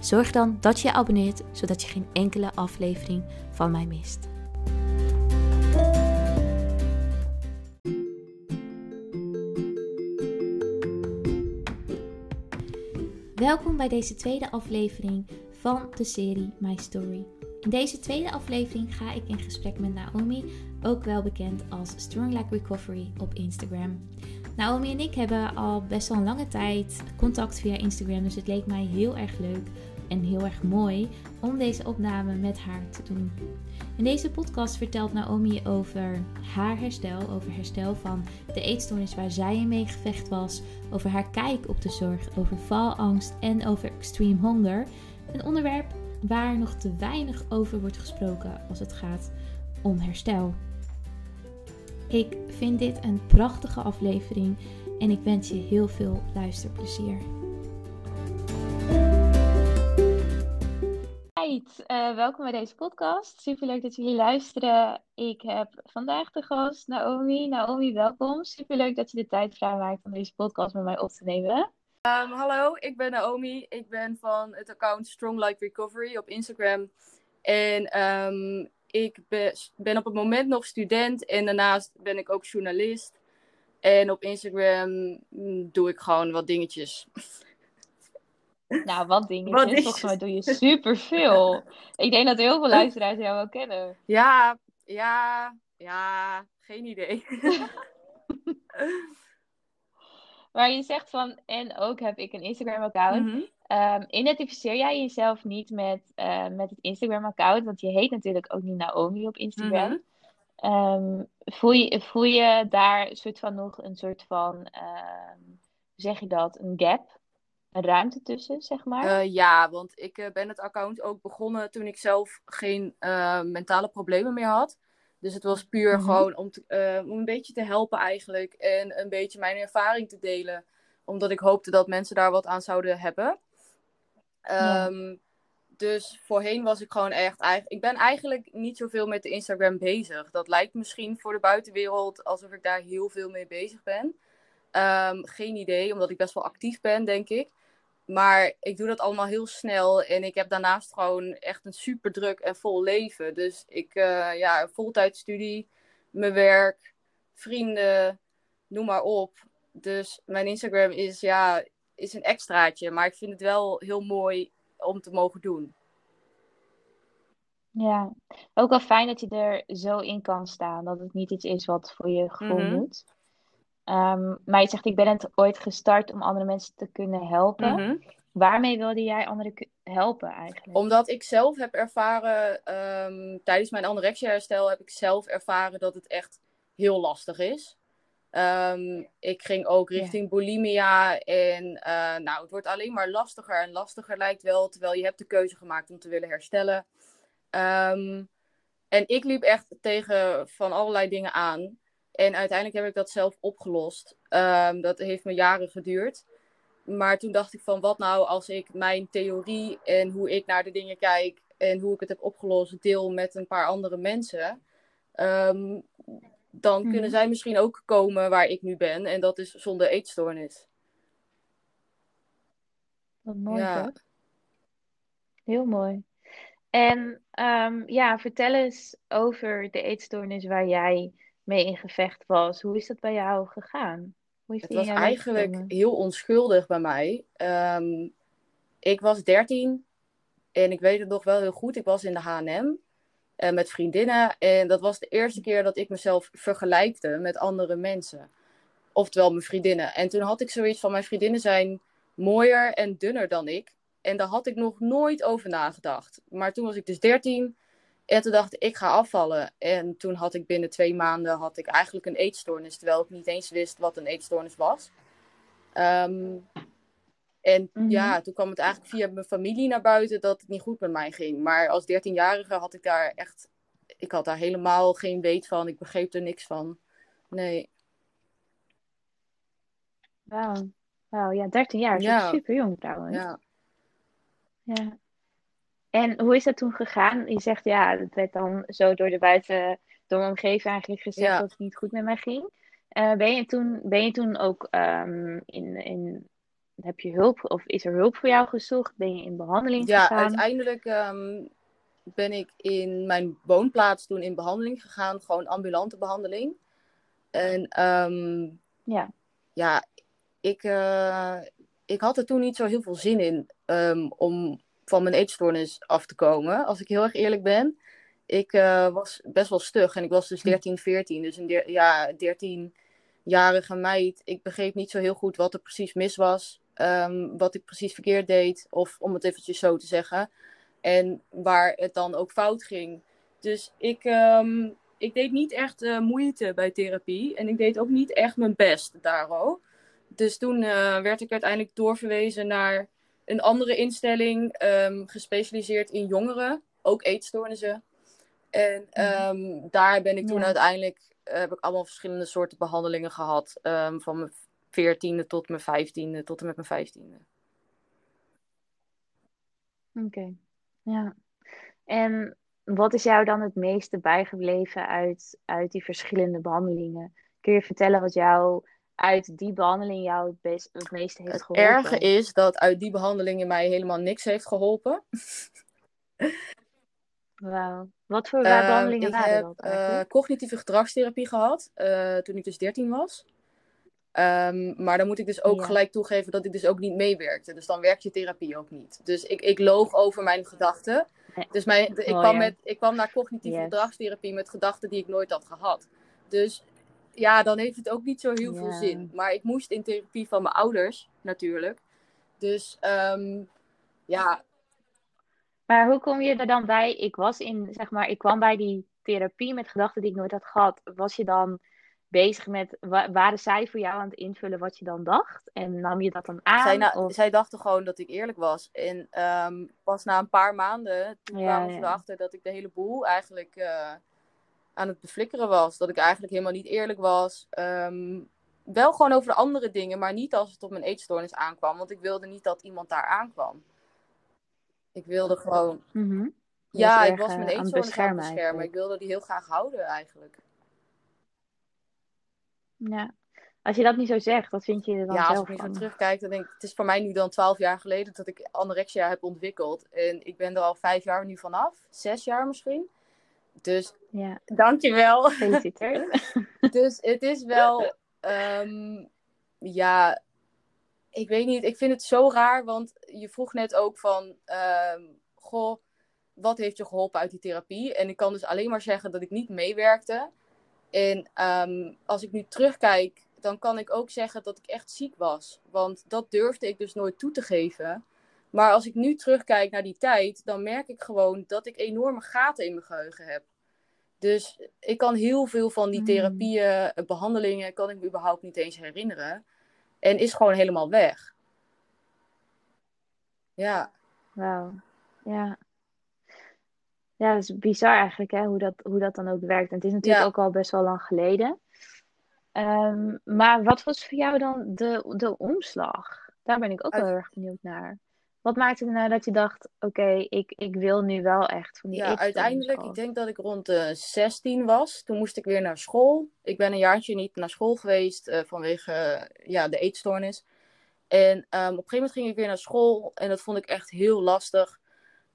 zorg dan dat je je abonneert zodat je geen enkele aflevering van mij mist. Welkom bij deze tweede aflevering van de serie My Story. In deze tweede aflevering ga ik in gesprek met Naomi, ook wel bekend als Strong Like Recovery op Instagram. Naomi en ik hebben al best wel een lange tijd contact via Instagram, dus het leek mij heel erg leuk en heel erg mooi om deze opname met haar te doen. In deze podcast vertelt Naomi over haar herstel, over herstel van de eetstoornis waar zij in mee gevecht was, over haar kijk op de zorg, over faalangst en over extreme hunger. Een onderwerp waar nog te weinig over wordt gesproken als het gaat om herstel. Ik vind dit een prachtige aflevering en ik wens je heel veel luisterplezier. Uh, welkom bij deze podcast. Superleuk dat jullie luisteren. Ik heb vandaag de gast Naomi. Naomi, welkom. Superleuk dat je de tijd vrijmaakt om deze podcast met mij op te nemen. Um, hallo, ik ben Naomi. Ik ben van het account Strong Like Recovery op Instagram. En um, ik ben, ben op het moment nog student en daarnaast ben ik ook journalist. En op Instagram mm, doe ik gewoon wat dingetjes. Nou, wat dingetjes. Wat Volgens mij doe je superveel. ik denk dat heel veel luisteraars jou wel kennen. Ja, ja, ja, geen idee. maar je zegt van, en ook heb ik een Instagram-account. Mm identificeer jij jezelf niet met, uh, met het Instagram-account? Want je heet natuurlijk ook niet Naomi op Instagram. Mm voel, je, voel je daar een soort van nog een soort van, hoe zeg je dat, een gap? ruimte tussen, zeg maar? Uh, ja, want ik uh, ben het account ook begonnen toen ik zelf geen mentale problemen meer had. Dus het was puur mm -hmm. gewoon om, te, om een beetje te helpen eigenlijk. En een beetje mijn ervaring te delen. Omdat ik hoopte dat mensen daar wat aan zouden hebben. Ja. Um, dus voorheen was ik gewoon echt... Ik ben eigenlijk niet zoveel met de Instagram bezig. Dat lijkt misschien voor de buitenwereld alsof ik daar heel veel mee bezig ben. Um, geen idee, omdat ik best wel actief ben, denk ik. Maar ik doe dat allemaal heel snel. En ik heb daarnaast gewoon echt een super druk en vol leven. Dus ik, uh, ja, voltijdstudie, mijn werk, vrienden, noem maar op. Dus mijn Instagram is, ja, is een extraatje. Maar ik vind het wel heel mooi om te mogen doen. Ja, ook wel fijn dat je er zo in kan staan. Dat het niet iets is wat voor je gevoel mm -hmm. moet. Um, maar je zegt, ik ben het ooit gestart om andere mensen te kunnen helpen. Mm -hmm. Waarmee wilde jij anderen helpen eigenlijk? Omdat ik zelf heb ervaren, um, tijdens mijn anorexia-herstel heb ik zelf ervaren dat het echt heel lastig is. Um, ik ging ook richting ja. bulimia en uh, nou, het wordt alleen maar lastiger en lastiger lijkt wel, terwijl je hebt de keuze gemaakt om te willen herstellen. Um, en ik liep echt tegen van allerlei dingen aan. En uiteindelijk heb ik dat zelf opgelost. Um, dat heeft me jaren geduurd. Maar toen dacht ik van wat nou als ik mijn theorie en hoe ik naar de dingen kijk en hoe ik het heb opgelost deel met een paar andere mensen. Um, dan kunnen zij misschien ook komen waar ik nu ben. En dat is zonder eetstoornis. Wat mooi ja. Heel mooi. En um, ja, vertel eens over de eetstoornis waar jij mee in gevecht was. Hoe is dat bij jou gegaan? Hoe is het was eigenlijk heel onschuldig bij mij. Um, ik was 13 en ik weet het nog wel heel goed. Ik was in de H&M uh, met vriendinnen. En dat was de eerste keer dat ik mezelf vergelijkte met andere mensen. Oftewel mijn vriendinnen. En toen had ik zoiets van: mijn vriendinnen zijn mooier en dunner dan ik. En daar had ik nog nooit over nagedacht. Maar toen was ik dus 13 en toen dacht ik, ik ga afvallen. En toen had ik binnen twee maanden had ik eigenlijk een eetstoornis. Terwijl ik niet eens wist wat een eetstoornis was. Um, En Mhm. ja, toen kwam het eigenlijk via mijn familie naar buiten dat het niet goed met mij ging. Maar als 13-jarige had ik daar echt, ik had daar helemaal geen weet van. Ik begreep er niks van. Nee. Wauw. Wauw, ja, 13 jaar. Ja. Super jong trouwens. Ja. Ja. En hoe is dat toen gegaan? Je zegt ja, het werd dan zo door de buiten, door mijn omgeving eigenlijk gezegd Ja. dat het niet goed met mij ging. Eh, ben je toen, ben je toen ook ehm, in, in, heb je hulp of is er hulp voor jou gezocht? Ben je in behandeling Ja, gegaan? uiteindelijk ehm, ben ik in mijn woonplaats toen in behandeling gegaan. Gewoon ambulante behandeling. En ehm, Ja. ja, ik, eh, ik had er toen niet zo heel veel zin in om van mijn eetstoornis af te komen, als ik heel erg eerlijk ben. Ik eh, was best wel stug en ik was dus Hm. 13, 14. Dus een der- ja, 13-jarige meid. Ik begreep niet zo heel goed wat er precies mis was. ehm, wat ik precies verkeerd deed. Of om het eventjes zo te zeggen. En waar het dan ook fout ging. Dus ik, ehm, ik deed niet echt eh, moeite bij therapie. En ik deed ook niet echt mijn best daarover. Dus toen eh, werd ik uiteindelijk doorverwezen naar een andere instelling. ehm, gespecialiseerd in jongeren. Ook eetstoornissen. En ehm, daar ben ik toen Ja. uiteindelijk... eh, heb ik allemaal verschillende soorten behandelingen gehad. ehm, van mijn veertiende tot mijn vijftiende. Tot en met mijn vijftiende. Oké. Ja. En wat is jou dan het meeste bijgebleven uit, uit die verschillende behandelingen? Kun je vertellen wat jou uit die behandeling jou het, best, het meeste heeft Het geholpen? erge is dat uit die behandelingen mij helemaal niks heeft geholpen. Wauw. Wat voor Ehm, behandelingen ik waren heb dat eh, eigenlijk? cognitieve gedragstherapie gehad eh, toen ik dus 13 was. Ehm, maar dan moet ik dus ook Ja. gelijk toegeven dat ik dus ook niet meewerkte. Dus dan werkt je therapie ook niet. Dus ik, ik loog over mijn gedachten. Nee. Dus mijn, ik, kwam met, ik kwam naar cognitieve Yes. gedragstherapie met gedachten die ik nooit had gehad. Dus ja, dan heeft het ook niet zo heel veel zin. Maar ik moest in therapie van mijn ouders, natuurlijk. Dus ehm, ja, Maar hoe kom je er dan bij? Ik was in, zeg maar, ik kwam bij die therapie met gedachten die ik nooit had gehad. Was je dan bezig met, wa- waren zij voor jou aan het invullen wat je dan dacht? En nam je dat dan aan? Zij, na- of... zij dachten gewoon dat ik eerlijk was. En ehm, pas na een paar maanden, toen Ja, kwamen ze ja. erachter dat ik de hele boel eigenlijk eh, aan het beflikkeren was. Dat ik eigenlijk helemaal niet eerlijk was. Ehm, wel gewoon over de andere dingen, maar niet als het op mijn eetstoornis aankwam. Want ik wilde niet dat iemand daar aankwam. Ik wilde gewoon... Mhm. Ja, ik was eh, mijn aan het eetstoornis aan het beschermen. Ik wilde die heel graag houden eigenlijk. Ja. Als je dat niet zo zegt, wat vind je er dan Ja, als zelf ik nu zo van? terugkijk, dan denk ik, het is voor mij nu dan twaalf jaar geleden dat ik anorexia heb ontwikkeld. En ik ben er al vijf jaar nu vanaf. Zes jaar misschien. Dus, Ja, dankjewel. gefeliciteerd. dus het is wel, ehm, ja, ik weet niet. Ik vind het zo raar, want je vroeg net ook van, ehm, goh, wat heeft je geholpen uit die therapie? En ik kan dus alleen maar zeggen dat ik niet meewerkte. En ehm, als ik nu terugkijk, dan kan ik ook zeggen dat ik echt ziek was. Want dat durfde ik dus nooit toe te geven. Maar als ik nu terugkijk naar die tijd, dan merk ik gewoon dat ik enorme gaten in mijn geheugen heb. Dus ik kan heel veel van die Hmm. therapieën, eh, behandelingen, kan ik me überhaupt niet eens herinneren. En is gewoon helemaal weg. Ja, Wauw. Ja. Ja, dat is bizar eigenlijk, hè, hoe dat, hoe dat dan ook werkt. En het is natuurlijk Ja. ook al best wel lang geleden. Ehm, maar wat was voor jou dan de, de omslag? Daar ben ik ook wel heel erg benieuwd naar. Wat maakte er nou dat je dacht, oké, ik, ik wil nu wel echt van die ja uiteindelijk, ik denk dat ik rond de 16 was. Toen moest ik weer naar school. Ik ben een jaartje niet naar school geweest eh, vanwege eh, ja, de eetstoornis. En ehm, op een gegeven moment ging ik weer naar school en dat vond ik echt heel lastig.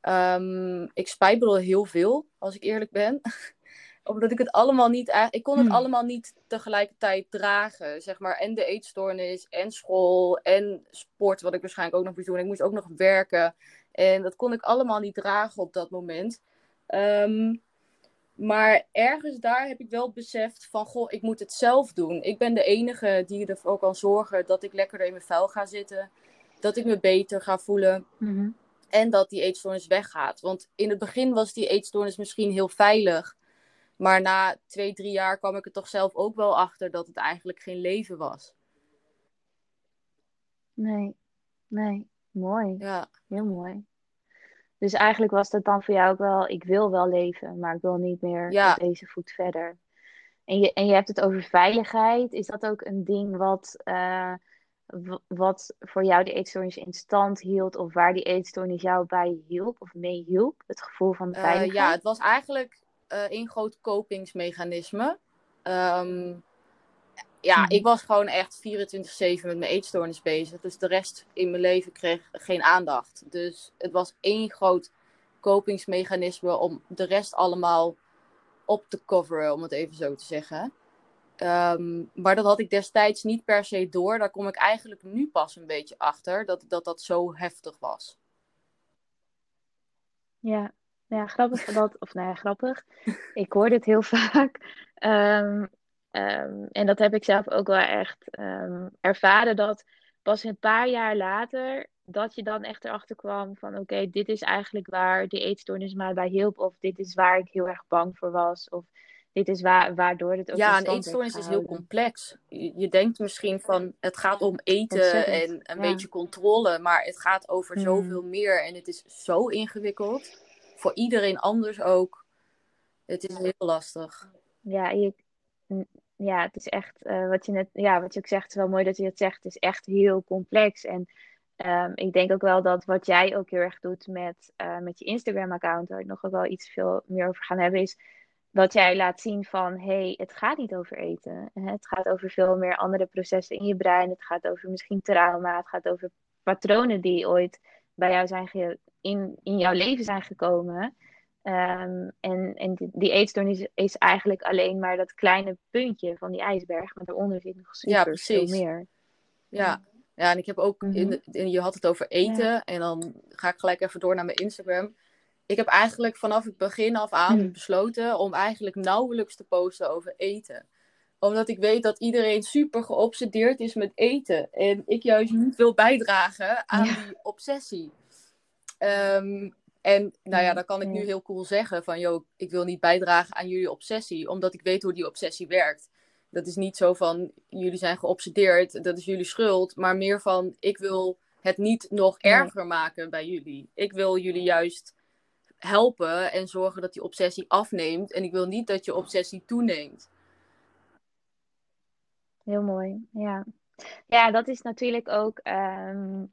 Ehm, ik spijbelde heel veel, als ik eerlijk ben. Omdat ik het allemaal niet, ik kon het Hmm. allemaal niet tegelijkertijd dragen. Zeg maar, en de eetstoornis, en school, en sport, wat ik waarschijnlijk ook nog moest doen. Ik moest ook nog werken. En dat kon ik allemaal niet dragen op dat moment. Ehm, maar ergens daar heb ik wel beseft van, goh, ik moet het zelf doen. Ik ben de enige die ervoor kan zorgen dat ik lekkerder in mijn vel ga zitten. Dat ik me beter ga voelen. Mhm. En dat die eetstoornis weggaat. Want in het begin was die eetstoornis misschien heel veilig. Maar na twee, drie jaar kwam ik er toch zelf ook wel achter dat het eigenlijk geen leven was. Nee. Nee, mooi. Ja. Heel mooi. Dus eigenlijk was dat dan voor jou ook wel, ik wil wel leven, maar ik wil niet meer Ja. op deze voet verder. En je, en je hebt het over veiligheid. Is dat ook een ding wat, eh, wat voor jou die eetstoornis in stand hield? Of waar die eetstoornis jou bij hielp of mee hielp? Het gevoel van Eh, veiligheid? ja, het was eigenlijk één groot kopingsmechanisme. Ehm, ja, Mhm. ik was gewoon echt 24-7 met mijn eetstoornis bezig. Dus de rest in mijn leven kreeg geen aandacht. Dus het was één groot kopingsmechanisme om de rest allemaal op te coveren, om het even zo te zeggen. Ehm, maar dat had ik destijds niet per se door. Daar kom ik eigenlijk nu pas een beetje achter, dat dat, dat zo heftig was. Ja, ja, grappig dat, of nou ja, grappig. Ik hoor dit heel vaak. Ehm, ehm, en dat heb ik zelf ook wel echt ehm, ervaren dat pas een paar jaar later dat je dan echt erachter kwam van oké, dit is eigenlijk waar die eetstoornis mij bij hielp. Of dit is waar ik heel erg bang voor was. Of dit is waar, waardoor het ook Ja, een eetstoornis is heel complex. Je, je denkt misschien van het gaat om eten Ontzettend, en een ja. beetje controle, maar het gaat over Hmm. zoveel meer en het is zo ingewikkeld. Voor iedereen anders ook. Het is heel lastig. Ja, je, ja, het is echt eh, wat je net, ja, wat je ook zegt, is wel mooi dat je het zegt. Het is echt heel complex. En ehm, ik denk ook wel dat wat jij ook heel erg doet met, eh, met je Instagram-account, waar het nog ook wel iets veel meer over gaan hebben, is dat jij laat zien van hé, hey, het gaat niet over eten. Het gaat over veel meer andere processen in je brein. Het gaat over misschien trauma. Het gaat over patronen die ooit bij jou zijn ge- in, in jouw leven zijn gekomen. Ehm, en en die, die eetstoornis is eigenlijk alleen maar dat kleine puntje van die ijsberg. Maar daaronder zit nog super Ja, veel meer. Ja. Ja, en ik heb ook, Mhm. in in- je had het over eten en dan ga ik gelijk even door naar mijn Instagram. Ik heb eigenlijk vanaf het begin af aan Mhm. besloten om eigenlijk nauwelijks te posten over eten. Omdat ik weet dat iedereen super geobsedeerd is met eten. En ik juist niet wil bijdragen aan Ja. die obsessie. Ehm, en nou ja, dan kan ik nu heel cool zeggen van, joh, ik wil niet bijdragen aan jullie obsessie, omdat ik weet hoe die obsessie werkt. Dat is niet zo van, jullie zijn geobsedeerd, dat is jullie schuld, maar meer van, ik wil het niet nog erger maken bij jullie. Ik wil jullie juist helpen en zorgen dat die obsessie afneemt. En ik wil niet dat je obsessie toeneemt. Heel mooi, ja. Ja, dat is natuurlijk ook ehm,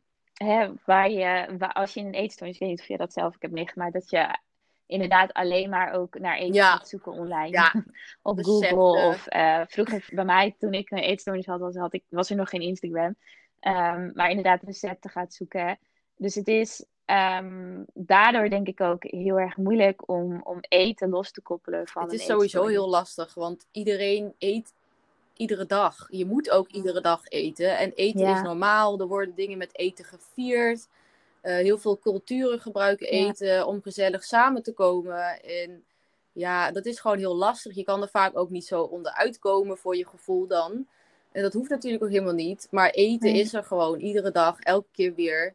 hè, waar je, waar, als je in een eetstoornis, ik weet niet of je dat zelf ook hebt meegemaakt, dat je inderdaad alleen maar ook naar eten Ja. gaat zoeken online. Ja, op recepten. Google. Of eh, vroeger bij mij, toen ik een eetstoornis had, was, had ik, was er nog geen Instagram. Ehm, maar inderdaad recepten gaat zoeken. Dus het is ehm, daardoor denk ik ook heel erg moeilijk om, om eten los te koppelen van Het is sowieso heel lastig, want iedereen eet iedere dag. Je moet ook iedere dag eten. En eten Ja. is normaal. Er worden dingen met eten gevierd. Eh, heel veel culturen gebruiken Ja. eten om gezellig samen te komen. En ja, dat is gewoon heel lastig. Je kan er vaak ook niet zo onderuit komen voor je gevoel dan. En dat hoeft natuurlijk ook helemaal niet. Maar eten Nee. is er gewoon iedere dag, elke keer weer.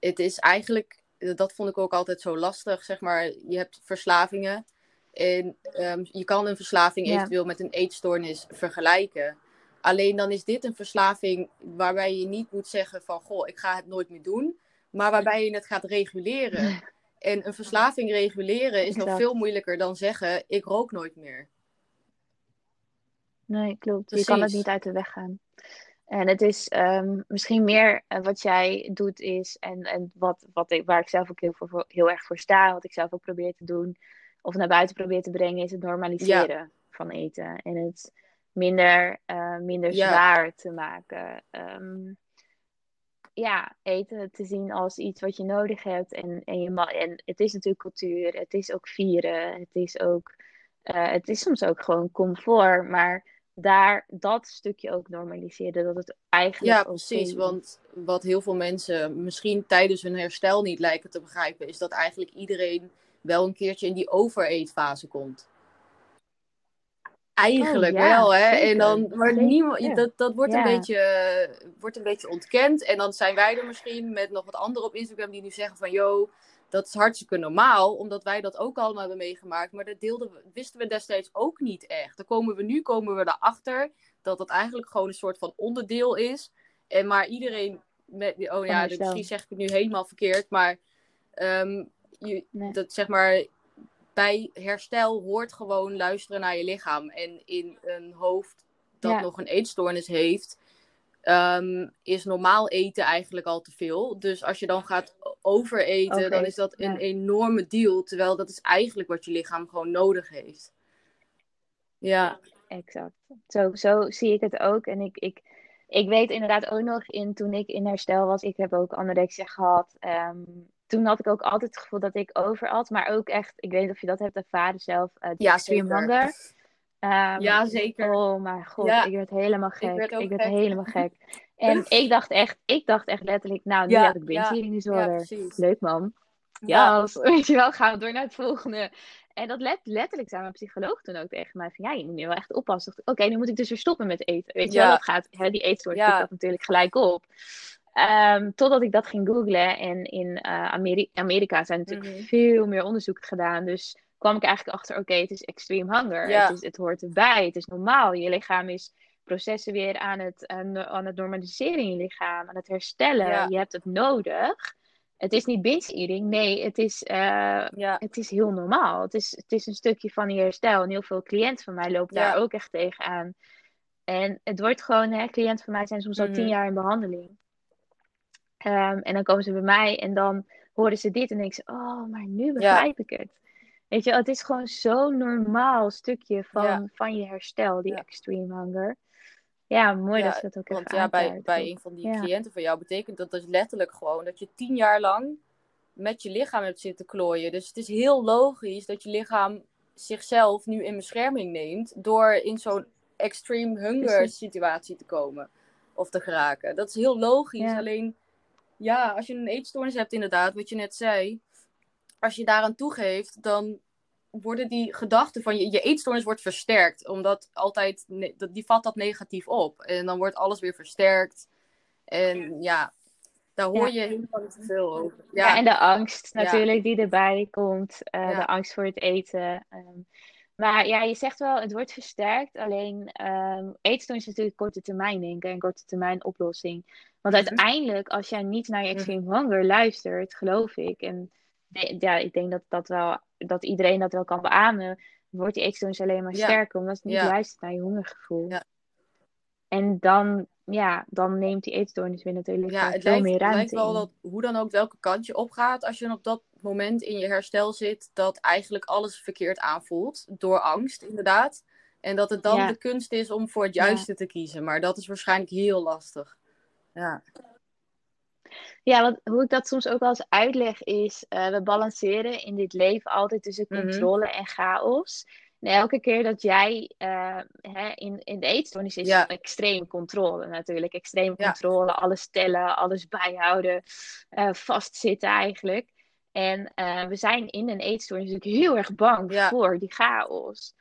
Het is eigenlijk, dat vond ik ook altijd zo lastig, zeg maar. Je hebt verslavingen. En ehm, je kan een verslaving Ja. eventueel met een eetstoornis vergelijken. Alleen dan is dit een verslaving waarbij je niet moet zeggen van... Goh, ik ga het nooit meer doen. Maar waarbij je het gaat reguleren. En een verslaving reguleren is nog veel moeilijker dan zeggen... Ik rook nooit meer. Nee, klopt. Je kan het niet uit de weg gaan. En het is ehm, misschien meer eh, wat jij doet is, en, en wat, wat ik, waar ik zelf ook heel, voor, heel erg voor sta, wat ik zelf ook probeer te doen, of naar buiten probeer te brengen, is het normaliseren van eten. En het minder, eh, minder zwaar te maken. Ehm, ja, eten te zien als iets wat je nodig hebt. En, en, je en het is natuurlijk cultuur, het is ook vieren, het is ook, eh, het is soms ook gewoon comfort, maar daar dat stukje ook normaliseren, dat het eigenlijk Ja, precies. is. Want wat heel veel mensen misschien tijdens hun herstel niet lijken te begrijpen... is dat eigenlijk iedereen wel een keertje in die overeetfase komt. Eigenlijk Oh, ja, wel, hè? zeker. En dan, maar niemand, dat, dat wordt, Ja. een beetje, eh, wordt een beetje ontkend. En dan zijn wij er misschien met nog wat anderen op Instagram die nu zeggen van... Yo, dat is hartstikke normaal, omdat wij dat ook allemaal hebben meegemaakt. Maar dat deelden we, wisten we destijds ook niet echt. Dan komen we nu komen we erachter dat dat eigenlijk gewoon een soort van onderdeel is. En maar iedereen met, oh ja, misschien zeg ik het nu helemaal verkeerd, maar ehm, je, dat zeg maar bij herstel hoort gewoon luisteren naar je lichaam. En in een hoofd dat nog een eetstoornis heeft, Ehm, is normaal eten eigenlijk al te veel. Dus als je dan gaat overeten, dan is dat een enorme deal. Terwijl dat is eigenlijk wat je lichaam gewoon nodig heeft. Ja. Exact. Zo, zo zie ik het ook. En ik, ik, ik weet inderdaad ook nog in toen ik in herstel was, ik heb ook anorexia gehad. Ehm, toen had ik ook altijd het gevoel dat ik overat. Maar ook echt, ik weet niet of je dat hebt ervaren zelf, uh, ja, hunger. Um, ja, zeker. Oh mijn god, ik werd helemaal gek. Ik werd, helemaal gek. En ik dacht echt, ik dacht echt letterlijk, nou, nu ja, heb ik binge eating disorder. Leuk man. Ja, weet je wel, gaan we door naar het volgende. En dat let, letterlijk zei mijn psycholoog toen ook tegen mij van, ja, je moet nu wel echt oppassen. Oké, nu moet ik dus weer stoppen met eten. Weet je wel, dat gaat, hè, die eetsoort ja. dat natuurlijk gelijk op. Um, totdat ik dat ging googlen en in uh, Amerika zijn natuurlijk mhm. veel meer onderzoeken gedaan. Dus kwam ik eigenlijk achter, oké, het is extreme hunger. Het, is, het hoort erbij, het is normaal. Je lichaam is processen weer aan het, aan, het normaliseren in je lichaam, aan het herstellen. Je hebt het nodig. Het is niet binge eating, nee, het is, uh, het is heel normaal. Het is, het is een stukje van je herstel. En heel veel cliënten van mij lopen daar ook echt tegenaan. En het wordt gewoon, hè, cliënten van mij zijn soms al tien mhm. jaar in behandeling. Um, en dan komen ze bij mij en dan horen ze dit en denken ze, oh, maar nu begrijp ik het. Weet je, het is gewoon zo'n normaal stukje van, van je herstel, die extreme hunger. Ja, mooi dat je dat ook want, even ja, bij, bij een van die cliënten van jou betekent dat dus letterlijk gewoon dat je tien jaar lang met je lichaam hebt zitten klooien. Dus het is heel logisch dat je lichaam zichzelf nu in bescherming neemt door in zo'n extreme hunger situatie te komen of te geraken. Dat is heel logisch. Alleen, ja, als je een eetstoornis hebt inderdaad, wat je net zei, als je daaraan toegeeft, dan worden die gedachten van je, je eetstoornis wordt versterkt. Omdat altijd, die vat dat negatief op. En dan wordt alles weer versterkt. En ja, daar hoor je helemaal niet veel over. Ja. ja, en de angst natuurlijk die erbij komt. Uh, De angst voor het eten. Um, maar ja, je zegt wel, het wordt versterkt. Alleen um, eetstoornis is natuurlijk korte termijn denken en korte termijn oplossing. Want mhm. uiteindelijk, als jij niet naar je extreme hunger luistert, geloof ik. En ja, ik denk dat, dat, wel, dat iedereen dat wel kan beamen. Wordt die eetstoornis alleen maar sterker, omdat het niet luistert naar je hongergevoel. Ja. En dan, ja, dan neemt die eetstoornis weer natuurlijk ja, veel lijkt, meer ruimte Het lijkt wel dat, hoe dan ook welke kant je opgaat, als je op dat moment in je herstel zit, dat eigenlijk alles verkeerd aanvoelt. Door angst, inderdaad. En dat het dan de kunst is om voor het juiste te kiezen. Maar dat is waarschijnlijk heel lastig. Ja. Ja, want hoe ik dat soms ook wel eens uitleg is, uh, we balanceren in dit leven altijd tussen mhm. controle en chaos. En elke keer dat jij uh, hè, in, in de eetstoornis is ja. extreem controle natuurlijk. Extreem controle, alles tellen, alles bijhouden, uh, vastzitten eigenlijk. En we zijn in een eetstoornis natuurlijk heel erg bang voor die chaos.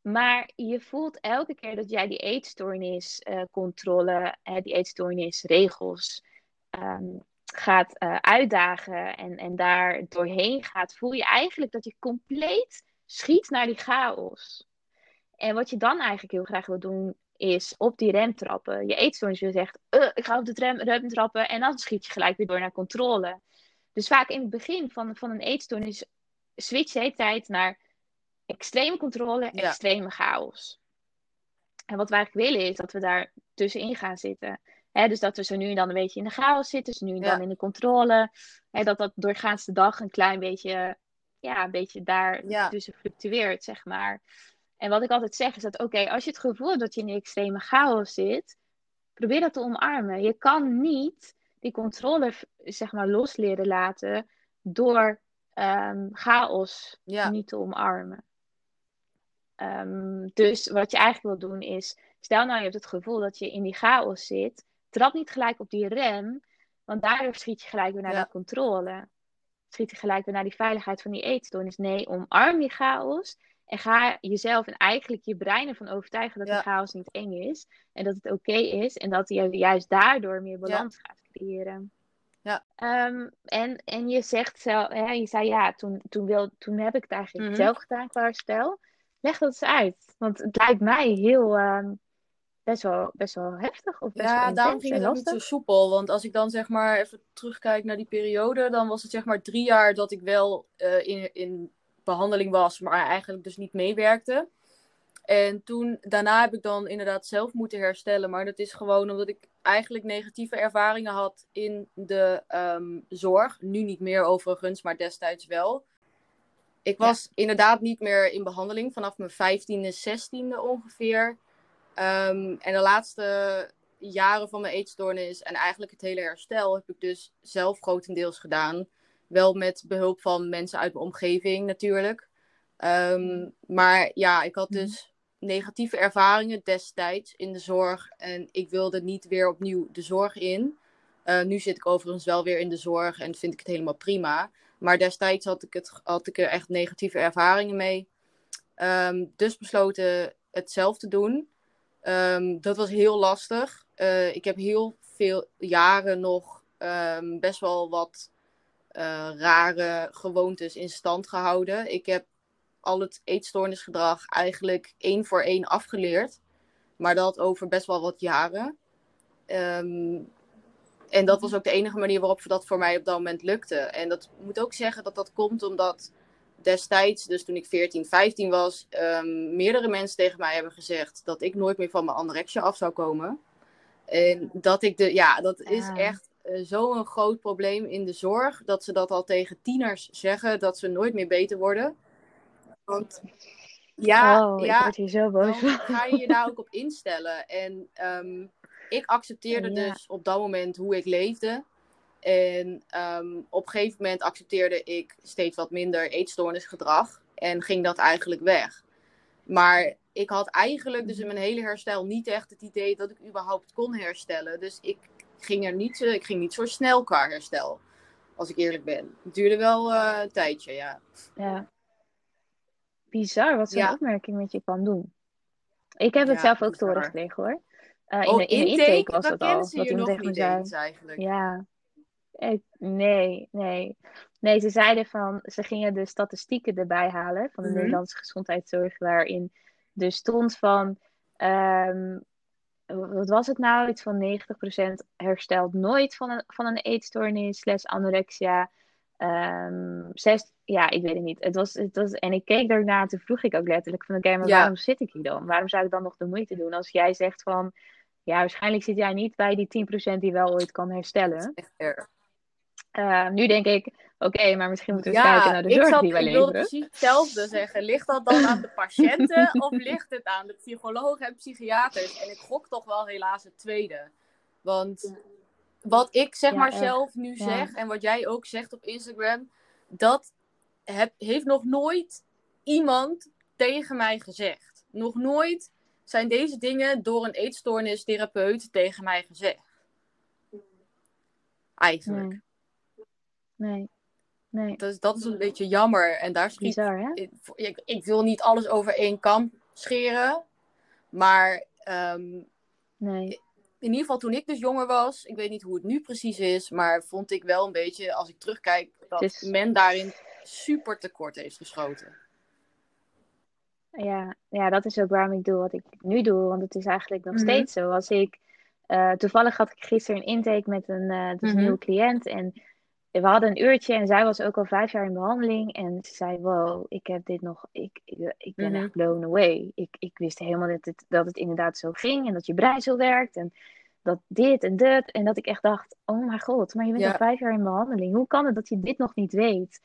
Maar je voelt elke keer dat jij die eetstoornis, controle, die eetstoornis, regels, um, gaat uh, uitdagen en, en daar doorheen gaat, voel je eigenlijk dat je compleet schiet naar die chaos. En wat je dan eigenlijk heel graag wil doen, is op die rem trappen. Je eetstoornis wil zegt, uh, ik ga op de rem, rem trappen en dan schiet je gelijk weer door naar controle. Dus vaak in het begin van, van een eetstoornis switch de tijd naar extreme controle, extreme chaos. En wat we eigenlijk willen is dat we daar tussenin gaan zitten dus dat we zo nu en dan een beetje in de chaos zitten, dus nu en dan in de controle. dat dat doorgaans de dag een klein beetje, ja, een beetje daar tussen fluctueert, zeg maar. En wat ik altijd zeg is dat, oké, als je het gevoel hebt dat je in extreme chaos zit, probeer dat te omarmen. Je kan niet die controle, zeg maar, los leren laten door um, chaos niet te omarmen. Um, dus wat je eigenlijk wil doen is, stel nou je hebt het gevoel dat je in die chaos zit, trap niet gelijk op die rem, want daardoor schiet je gelijk weer naar de controle. Schiet je gelijk weer naar die veiligheid van die eetstoornis. Nee, omarm die chaos en ga jezelf en eigenlijk je brein ervan overtuigen dat die chaos niet eng is. En dat het oké is en dat je juist daardoor meer balans gaat creëren. Ja. Um, en, en je zegt zelf, ja, je zei ja, toen, toen, wil, toen heb ik het eigenlijk mhm. zelf gedaan qua herstel. Leg dat eens uit. Want het lijkt mij heel, um, best wel, best wel heftig of best ja, wel daarom ging het niet zo soepel. Want als ik dan zeg maar even terugkijk naar die periode, dan was het zeg maar drie jaar dat ik wel eh, in, in behandeling was, maar eigenlijk dus niet meewerkte. En toen, daarna heb ik dan inderdaad zelf moeten herstellen. Maar dat is gewoon omdat ik eigenlijk negatieve ervaringen had in de ehm, zorg. Nu niet meer overigens, maar destijds wel. Ik was inderdaad niet meer in behandeling vanaf mijn 15e, 16e ongeveer. Ehm, en de laatste jaren van mijn eetstoornis en eigenlijk het hele herstel heb ik dus zelf grotendeels gedaan. Wel met behulp van mensen uit mijn omgeving natuurlijk. Ehm, maar ja, ik had dus negatieve ervaringen destijds in de zorg. En ik wilde niet weer opnieuw de zorg in. Uh, nu zit ik overigens wel weer in de zorg en vind ik het helemaal prima. Maar destijds had ik, het, had ik er echt negatieve ervaringen mee. Um, dus besloten het zelf te doen. Um, dat was heel lastig. Uh, ik heb heel veel jaren nog um, best wel wat uh, rare gewoontes in stand gehouden. Ik heb al het eetstoornisgedrag eigenlijk één voor één afgeleerd. Maar dat over best wel wat jaren. Um, en dat was ook de enige manier waarop dat voor mij op dat moment lukte. En dat moet ook zeggen dat dat komt omdat destijds, dus toen ik 14, 15 was, um, meerdere mensen tegen mij hebben gezegd dat ik nooit meer van mijn anorexia af zou komen. En dat ik de, ja, dat ja. is echt uh, zo'n groot probleem in de zorg, dat ze dat al tegen tieners zeggen, dat ze nooit meer beter worden. Want ja, oh, ja ik word hier zo boos dan ga je je daar ook op instellen. En um, ik accepteerde Ja. dus op dat moment hoe ik leefde. En um, op een gegeven moment accepteerde ik steeds wat minder eetstoornisgedrag. En ging dat eigenlijk weg. Maar ik had eigenlijk dus in mijn hele herstel niet echt het idee dat ik überhaupt kon herstellen. Dus ik ging er niet, zo- ik ging niet zo snel qua herstel. Als ik eerlijk ben. Het duurde wel eh, een tijdje, ja. Ja. Bizar wat zo'n Ja. opmerking met je kan doen. Ik heb het Ja, zelf ook te horen gekregen hoor. Eh, in, oh, de, in de intake was dat al. ze Dat je nog tegen niet eens eigenlijk? Ja. Ik, nee, nee. Nee, ze zeiden van, ze gingen de statistieken erbij halen van de Mhm. Nederlandse gezondheidszorg, waarin er stond van, ehm, wat was het nou? Iets van 90% herstelt nooit van een, van een eetstoornis, slash anorexia. Ehm, zes, ja, ik weet het niet. Het was, het was, en ik keek daarna, toen vroeg ik ook letterlijk van, oké, maar Ja. waarom zit ik hier dan? Waarom zou ik dan nog de moeite doen? Als jij zegt van, ja, waarschijnlijk zit jij niet bij die 10% die wel ooit kan herstellen. Echt erg. Uh, nu denk ik, oké, maar misschien moeten we eens kijken naar de ik, zorg zat, die wij ik wilde leveren. precies hetzelfde zeggen. Ligt dat dan aan de patiënten of ligt het aan de psychologen en psychiaters? En ik gok toch wel helaas het tweede. Want wat ik zeg Ja, maar echt. zelf nu Ja. zeg en wat jij ook zegt op Instagram, dat heb, heeft nog nooit iemand tegen mij gezegd. Nog nooit zijn deze dingen door een eetstoornistherapeut tegen mij gezegd. Eigenlijk. Nee. Nee. Nee. Dus dat is een beetje jammer. En daar schiet Bizar, hè? ik, ik, ik wil niet alles over één kam scheren. Maar ehm, Nee. in ieder geval toen ik dus jonger was, ik weet niet hoe het nu precies is, maar vond ik wel een beetje, als ik terugkijk, dat is- men daarin super tekort heeft geschoten. Ja, ja, dat is ook waarom ik doe wat ik nu doe. Want het is eigenlijk nog Mhm. steeds zo. Als ik, eh, toevallig had ik gisteren een intake met een, eh dus een Mhm. nieuwe cliënt. En we hadden een uurtje en zij was ook al vijf jaar in behandeling. En ze zei, wow, ik heb dit nog, ik, ik, ik ben Mhm. echt blown away. Ik, ik wist helemaal dat het, dat het inderdaad zo ging. En dat je brein zo werkt. En dat dit en dat. En dat ik echt dacht, oh mijn god, maar je bent Ja. al vijf jaar in behandeling. Hoe kan het dat je dit nog niet weet?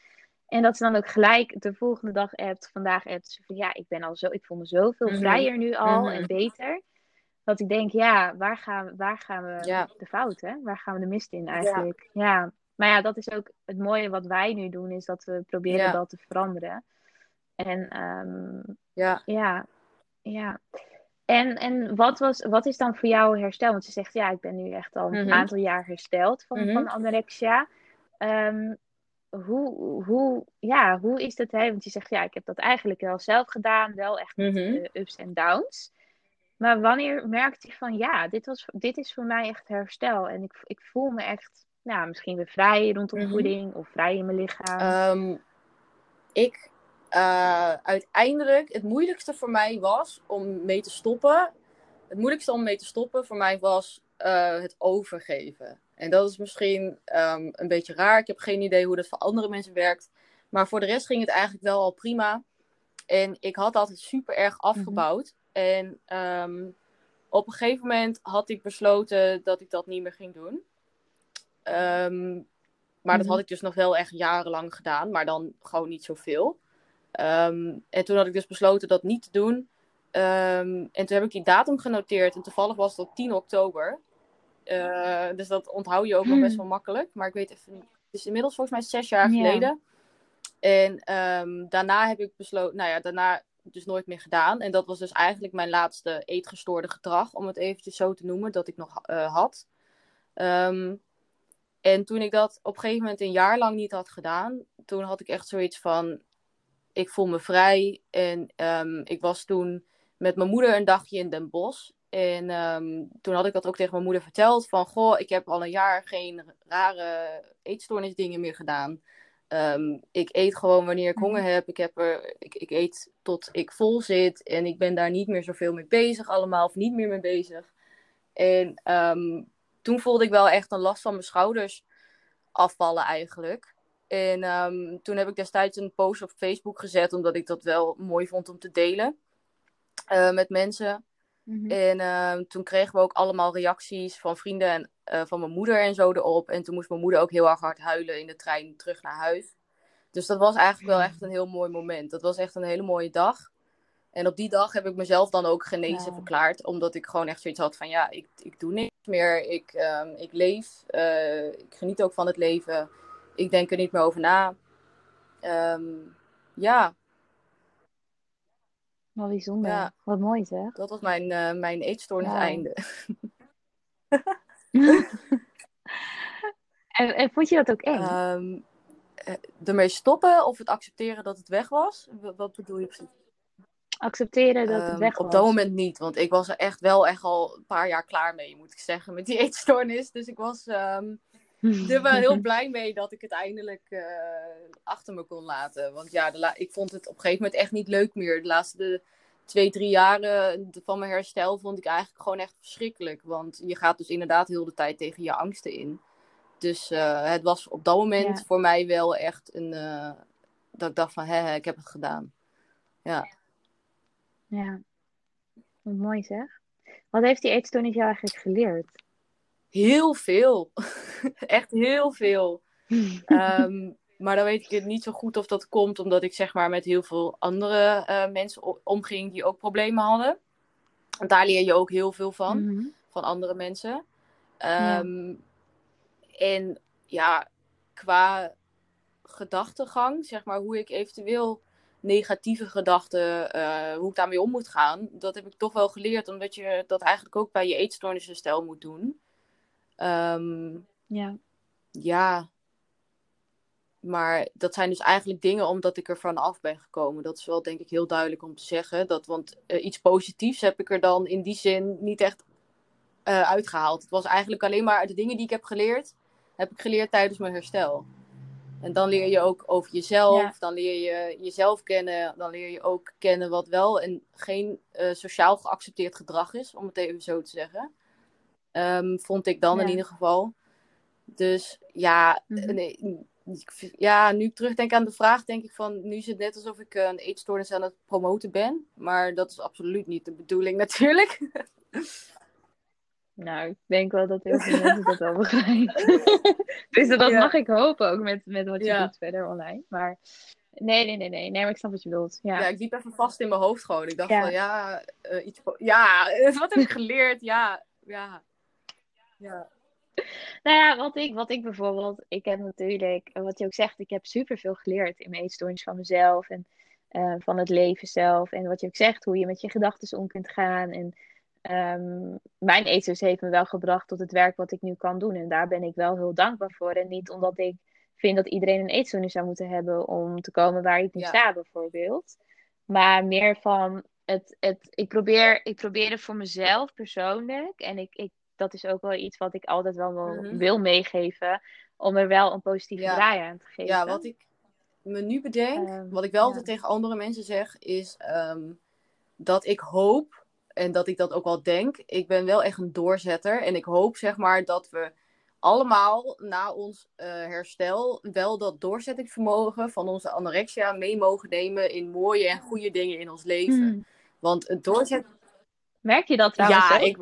En dat ze dan ook gelijk de volgende dag appt, vandaag appt ze van ja, ik ben al zo, ik voel me zoveel Mhm. vrijer nu al Mhm. en beter. Dat ik denk, ja, waar gaan, waar gaan we Ja. de fout, hè? Waar gaan we de mist in eigenlijk? Ja. Maar ja, dat is ook het mooie wat wij nu doen, is dat we proberen Ja. dat te veranderen. En ehm, Ja, ja, ja. En, en wat, was, wat is dan voor jou herstel? Want ze zegt, ja, ik ben nu echt al een Mhm. aantal jaar hersteld van, Mhm. van anorexia. Ehm, hoe, hoe, ja, hoe is dat? Hè? Want je zegt, ja, ik heb dat eigenlijk wel zelf gedaan, wel echt met Mhm. eh, ups en downs. Maar wanneer merkte je van, ja, dit, was, dit is voor mij echt herstel. En ik, ik voel me echt, nou, misschien weer vrij rondom Mhm. voeding of vrij in mijn lichaam. Ehm, ik eh, uiteindelijk, het moeilijkste voor mij was om mee te stoppen, het moeilijkste om mee te stoppen voor mij was eh, het overgeven. En dat is misschien ehm, een beetje raar. Ik heb geen idee hoe dat voor andere mensen werkt. Maar voor de rest ging het eigenlijk wel al prima. En ik had altijd super erg Mhm. afgebouwd. En ehm, op een gegeven moment had ik besloten dat ik dat niet meer ging doen. Ehm, maar dat Mhm. had ik dus nog wel echt jarenlang gedaan, maar dan gewoon niet zoveel. Ehm, en toen had ik dus besloten dat niet te doen. Ehm, en toen heb ik die datum genoteerd. En toevallig was dat 10 oktober. Eh, dus dat onthoud je ook nog best wel makkelijk. Maar ik weet even niet. Het is inmiddels volgens mij zes jaar Ja. geleden. En daarna heb ik besloten, nou ja, daarna dus nooit meer gedaan. En dat was dus eigenlijk mijn laatste eetgestoorde gedrag, om het eventjes zo te noemen, dat ik nog eh, had. Ehm, en toen ik dat op een gegeven moment een jaar lang niet had gedaan, toen had ik echt zoiets van, ik voel me vrij. En ehm, ik was toen met mijn moeder een dagje in Den Bosch. En ehm, toen had ik dat ook tegen mijn moeder verteld. Van, goh, ik heb al een jaar geen rare eetstoornisdingen meer gedaan. Ehm, ik eet gewoon wanneer ik honger heb. Ik, heb er, ik, ik eet tot ik vol zit. En ik ben daar niet meer zoveel mee bezig allemaal. Of niet meer mee bezig. En toen voelde ik wel echt een last van mijn schouders afvallen eigenlijk. En ehm, toen heb ik destijds een post op Facebook gezet. Omdat ik dat wel mooi vond om te delen. eh, met mensen. Mhm. En ehm, toen kregen we ook allemaal reacties van vrienden en eh, van mijn moeder en zo erop. En toen moest mijn moeder ook heel erg hard huilen in de trein terug naar huis. Dus dat was eigenlijk wel echt een heel mooi moment. Dat was echt een hele mooie dag. En op die dag heb ik mezelf dan ook genezen verklaard. Omdat ik gewoon echt zoiets had van ja, ik, ik doe niks meer. Ik, ehm, ik leef. eh, ik geniet ook van het leven. Ik denk er niet meer over na. Ehm, ja, Wat bijzonder. Ja. Wat mooi zeg. dat was mijn, eh mijn eetstoornis einde. en, en vond je dat ook eng? Eh, ermee stoppen of het accepteren dat het weg was? Wat bedoel je precies? Accepteren dat het Ehm, weg was. op dat moment niet, want ik was er echt wel echt al een paar jaar klaar mee, moet ik zeggen, met die eetstoornis. Dus ik was ehm, er wel heel blij mee dat ik het eindelijk eh, achter me kon laten. Want ja, la- ik vond het op een gegeven moment echt niet leuk meer. De laatste de twee, drie jaren van mijn herstel vond ik eigenlijk gewoon echt verschrikkelijk. Want je gaat dus inderdaad heel de tijd tegen je angsten in. Dus eh, het was op dat moment Ja. voor mij wel echt een... eh, dat ik dacht van, hè, ik heb het gedaan. Ja. Ja. Wat mooi zeg. Wat heeft die eetstoornis jou eigenlijk geleerd? Heel veel. echt heel veel. Ehm, maar dan weet ik het niet zo goed of dat komt omdat ik zeg maar met heel veel andere eh, mensen omging die ook problemen hadden. Want daar leer je ook heel veel van, Mhm. van andere mensen. Ja. Ehm, En ja, qua gedachtegang, zeg maar hoe ik eventueel negatieve gedachten, eh, hoe ik daarmee om moet gaan, dat heb ik toch wel geleerd, omdat je dat eigenlijk ook bij je eetstoornisherstel moet doen. Ehm, Ja. ja, maar dat zijn dus eigenlijk dingen omdat ik er vanaf ben gekomen. Dat is wel denk ik heel duidelijk om te zeggen. Dat, want eh, iets positiefs heb ik er dan in die zin niet echt eh, uitgehaald. Het was eigenlijk alleen maar de dingen die ik heb geleerd, heb ik geleerd tijdens mijn herstel. En dan leer je ook over jezelf, Ja. dan leer je jezelf kennen, dan leer je ook kennen wat wel en geen eh, sociaal geaccepteerd gedrag is, om het even zo te zeggen. Ehm, vond ik dan Ja. in ieder geval. Dus ja, Mhm. nee, ja, nu ik terugdenk aan de vraag, denk ik van, nu is het net alsof ik eh, een eetstoornis aan het promoten ben. Maar dat is absoluut niet de bedoeling natuurlijk. Nou, ik denk wel dat heel veel mensen dat wel begrijpen. dus dat Ja. mag ik hopen ook met, met wat je Ja. doet verder online. Maar nee, nee, nee, nee. Nee, maar ik snap wat je bedoelt. Ja. Ja, ik liep even vast in mijn hoofd gewoon. Ik dacht van, ja, eh, iets, ja, wat heb ik geleerd? Ja, ja. Ja, Nou ja, wat ik, wat ik bijvoorbeeld, ik heb natuurlijk, eh, wat je ook zegt, ik heb superveel geleerd in mijn eetstoornis van mezelf en eh, van het leven zelf. En wat je ook zegt, hoe je met je gedachten om kunt gaan. En ehm, mijn eetstoornis heeft me wel gebracht tot het werk wat ik nu kan doen. En daar ben ik wel heel dankbaar voor. En niet omdat ik vind dat iedereen een eetstoornis zou moeten hebben om te komen waar ik nu Ja. sta, bijvoorbeeld. Maar meer van, het, het, ik, probeer, ik probeer het voor mezelf persoonlijk. En ik, ik, dat is ook wel iets wat ik altijd wel wil, Mhm. wil meegeven. Om er wel een positieve Ja. draai aan te geven. ja, wat ik me nu bedenk, Ehm, wat ik wel ja. altijd tegen andere mensen zeg, is ehm, dat ik hoop en dat ik dat ook wel denk. Ik ben wel echt een doorzetter. En ik hoop zeg maar dat we allemaal na ons uh, herstel wel dat doorzettingsvermogen van onze anorexia mee mogen nemen in mooie en goede dingen in ons leven. Hmm. Want het doorzet... Merk je dat trouwens Ja, ik,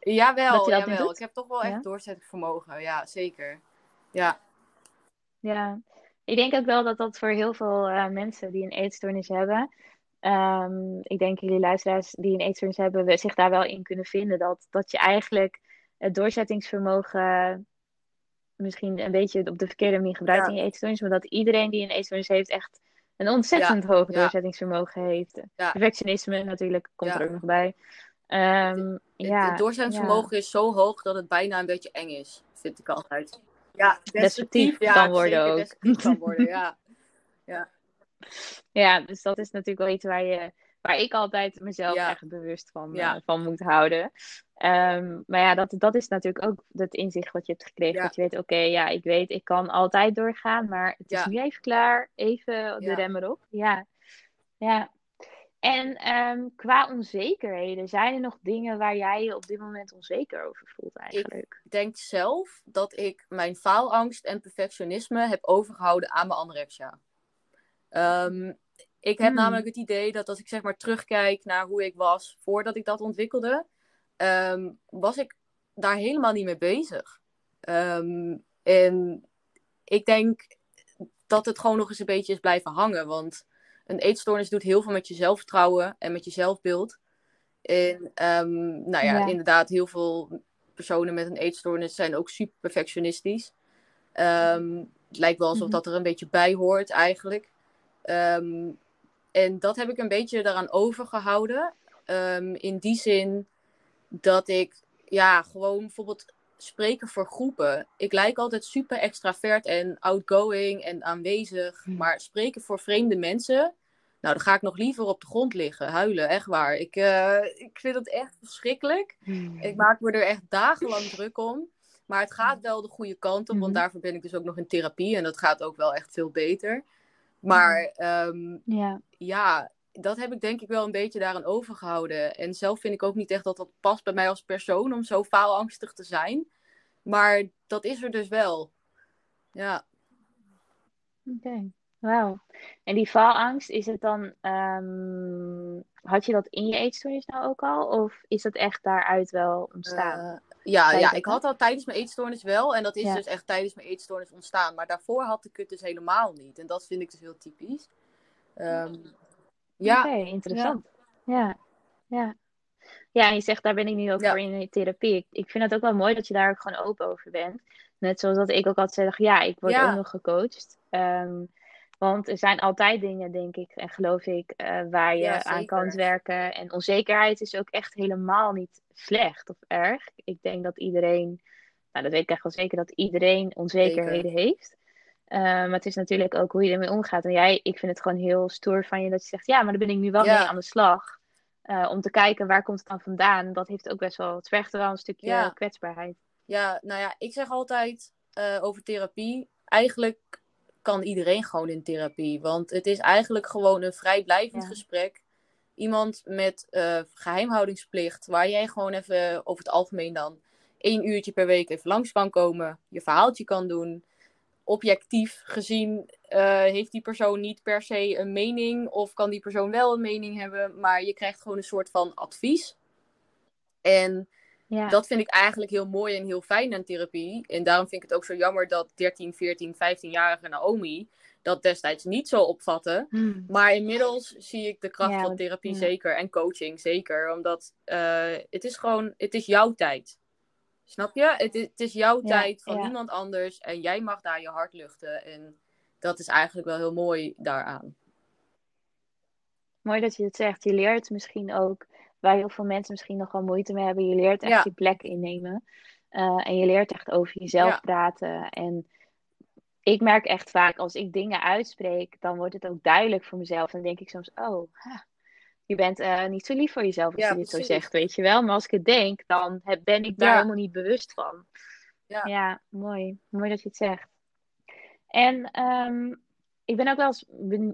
jawel, jawel. ik heb toch wel echt doorzettingsvermogen. Ja, zeker. Ja. Ja, ik denk ook wel dat dat voor heel veel uh, mensen die een eetstoornis hebben, um, ik denk jullie luisteraars die een eetstoornis hebben, zich daar wel in kunnen vinden. Dat, dat je eigenlijk het doorzettingsvermogen misschien een beetje op de verkeerde manier gebruikt in je eetstoornis, maar dat iedereen die een eetstoornis heeft echt een ontzettend hoog doorzettingsvermogen heeft. Perfectionisme natuurlijk komt er ook nog bij. Um, ja, het doorzettingsvermogen is zo hoog dat het bijna een beetje eng is, vind ik altijd. Ja, destructief, kan worden ook. kan worden, ja. ja. Ja, dus dat is natuurlijk wel iets waar, je, waar ik altijd mezelf echt bewust van, uh, van moet houden. Um, maar ja, dat, dat is natuurlijk ook het inzicht wat je hebt gekregen. Dat je weet, oké, ja, ik weet, ik kan altijd doorgaan, maar het is nu even klaar. Even de rem erop. Ja, ja. En um, qua onzekerheden, zijn er nog dingen waar jij je op dit moment onzeker over voelt eigenlijk? Ik denk zelf dat ik mijn faalangst en perfectionisme heb overgehouden aan mijn anorexia. Um, ik heb hmm. namelijk het idee dat als ik zeg maar terugkijk naar hoe ik was voordat ik dat ontwikkelde, um, was ik daar helemaal niet mee bezig. Um, en ik denk dat het gewoon nog eens een beetje is blijven hangen. Want een eetstoornis doet heel veel met je zelfvertrouwen en met je zelfbeeld. En nou ja, inderdaad, heel veel personen met een eetstoornis zijn ook super perfectionistisch. het lijkt wel alsof mhm. dat er een beetje bij hoort eigenlijk. Um, en dat heb ik een beetje daaraan overgehouden. Um, in die zin dat ik ja, gewoon bijvoorbeeld spreken voor groepen. Ik lijk altijd super extravert en outgoing en aanwezig. Hm. Maar spreken voor vreemde mensen, nou, dan ga ik nog liever op de grond liggen, huilen, echt waar. Ik, uh, ik vind het echt verschrikkelijk. Hm. Ik maak me er echt dagenlang druk om. Maar het gaat wel de goede kant op, want daarvoor ben ik dus ook nog in therapie. En dat gaat ook wel echt veel beter. Maar um, ja. ja, dat heb ik denk ik wel een beetje daaraan overgehouden. En zelf vind ik ook niet echt dat dat past bij mij als persoon om zo faalangstig te zijn. Maar dat is er dus wel. Ja. Oké, wauw. En die faalangst, is het dan. Um, had je dat in je eetstoornis nou ook al? Of is dat echt daaruit wel ontstaan? Uh, ja, ja, ik had dat tijdens mijn eetstoornis wel. En dat is dus echt tijdens mijn eetstoornis ontstaan. Maar daarvoor had ik het dus helemaal niet. En dat vind ik dus heel typisch. Um, ja. Oké, interessant. Ja. ja. ja. en je zegt, daar ben ik nu ook voor in therapie. Ik, ik vind het ook wel mooi dat je daar ook gewoon open over bent. Net zoals dat ik ook altijd zeg, ja, ik word ook nog gecoacht. Um, want er zijn altijd dingen, denk ik, en geloof ik, uh, waar je aan kan werken. En onzekerheid is ook echt helemaal niet slecht of erg. Ik denk dat iedereen, nou dat weet ik echt wel zeker, dat iedereen onzekerheden heeft. Uh, maar het is natuurlijk ook hoe je ermee omgaat. En jij, ik vind het gewoon heel stoer van je dat je zegt, ja, maar daar ben ik nu wel mee aan de slag. Uh, om te kijken waar komt het dan vandaan. Dat heeft ook best wel, het vergt wel een stukje kwetsbaarheid. Ja, nou ja, ik zeg altijd over therapie. Eigenlijk kan iedereen gewoon in therapie. Want het is eigenlijk gewoon een vrijblijvend gesprek. Iemand met uh, geheimhoudingsplicht, waar jij gewoon even over het algemeen dan één uurtje per week even langs kan komen, je verhaaltje kan doen. Objectief gezien uh, heeft die persoon niet per se een mening, of kan die persoon wel een mening hebben, maar je krijgt gewoon een soort van advies. En ja. Dat vind ik eigenlijk heel mooi en heel fijn aan therapie. En daarom vind ik het ook zo jammer dat 13, 14, 15-jarige Naomi dat destijds niet zo opvatte. Hmm. Maar inmiddels zie ik de kracht van therapie zeker en coaching zeker. Omdat uh, het is gewoon, het is jouw tijd. Snap je? Het is, het is jouw tijd van niemand anders. En jij mag daar je hart luchten. En dat is eigenlijk wel heel mooi daaraan. Mooi dat je het zegt. Je leert misschien ook waar heel veel mensen misschien nog wel moeite mee hebben. Je leert echt je plek innemen. Uh, en je leert echt over jezelf praten. En ik merk echt vaak, als ik dingen uitspreek, dan wordt het ook duidelijk voor mezelf. Dan denk ik soms, oh, je bent uh, niet zo lief voor jezelf als je dit zo zegt, weet je wel. Maar als ik het denk, dan heb, ben ik daar helemaal niet bewust van. Ja. ja, mooi. Mooi dat je het zegt. En um, ik ben ook wel eens,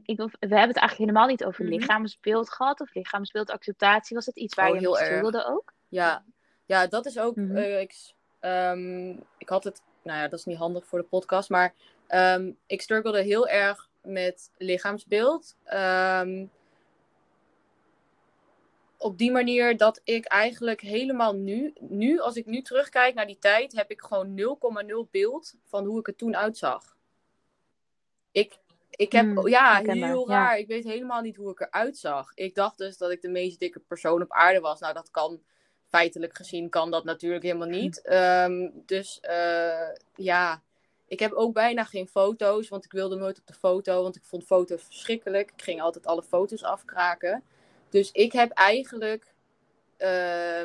ik, we hebben het eigenlijk helemaal niet over Mhm. lichaamsbeeld gehad of lichaamsbeeldacceptatie. Was dat iets waar Oh, je heel erg. ook? Ja, ja dat is ook. Mhm. eh, ik, ehm, ik had het. Nou ja, dat is niet handig voor de podcast. Maar ehm, ik struggelde heel erg met lichaamsbeeld. Ehm, op die manier dat ik eigenlijk helemaal nu, nu, als ik nu terugkijk naar die tijd, heb ik gewoon 0,0 beeld van hoe ik er toen uitzag. Ik, ik heb, Hmm, ja, heel ja. raar. Ik weet helemaal niet hoe ik eruit zag. Ik dacht dus dat ik de meest dikke persoon op aarde was. Nou, dat kan, feitelijk gezien, kan dat natuurlijk helemaal niet. Ehm, dus eh, ja, ik heb ook bijna geen foto's, want ik wilde nooit op de foto, want ik vond foto's verschrikkelijk. Ik ging altijd alle foto's afkraken. Dus ik heb eigenlijk eh,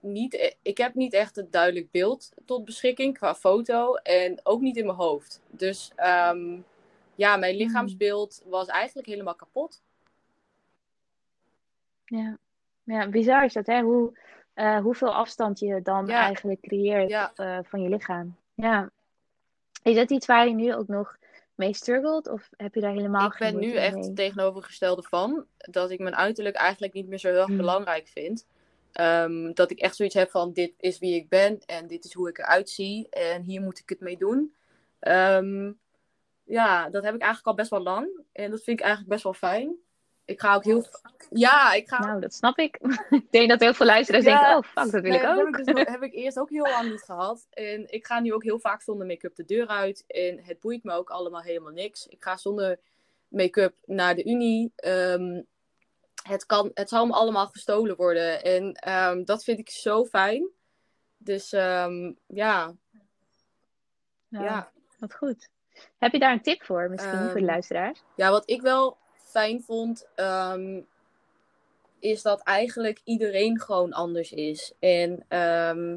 niet, e- ik heb niet echt een duidelijk beeld tot beschikking qua foto en ook niet in mijn hoofd. Dus ehm, ja, mijn lichaamsbeeld was eigenlijk helemaal kapot. Ja. ja, bizar is dat, hè? Hoe, eh, hoeveel afstand je dan Ja. eigenlijk creëert Ja. eh, van je lichaam. Ja. Is dat iets waar je nu ook nog mee struggelt? Of heb je daar helemaal ik geen ben nu echt het tegenovergestelde van dat ik mijn uiterlijk eigenlijk niet meer zo heel erg Hmm. belangrijk vind. Ehm, dat ik echt zoiets heb van dit is wie ik ben en dit is hoe ik eruit zie en hier moet ik het mee doen. Ehm, ja, dat heb ik eigenlijk al best wel lang en dat vind ik eigenlijk best wel fijn. Ik ga ook heel. Ja, ik ga. Nou, dat snap ik. ik denk dat heel veel luisteraars Ja. denken, oh fuck, dat wil Nee, ik dat ook. Heb ik, dus heb ik eerst ook heel lang niet gehad. En ik ga nu ook heel vaak zonder make-up de deur uit. En het boeit me ook allemaal helemaal niks. Ik ga zonder make-up naar de unie. Ehm, het, kan, het zal me allemaal gestolen worden. En ehm, dat vind ik zo fijn. Dus ehm, ja, Nou, ja. Wat goed. Heb je daar een tip voor, misschien, voor de Ehm, luisteraars? Ja, wat ik wel fijn vond, ehm, is dat eigenlijk iedereen gewoon anders is. En ehm,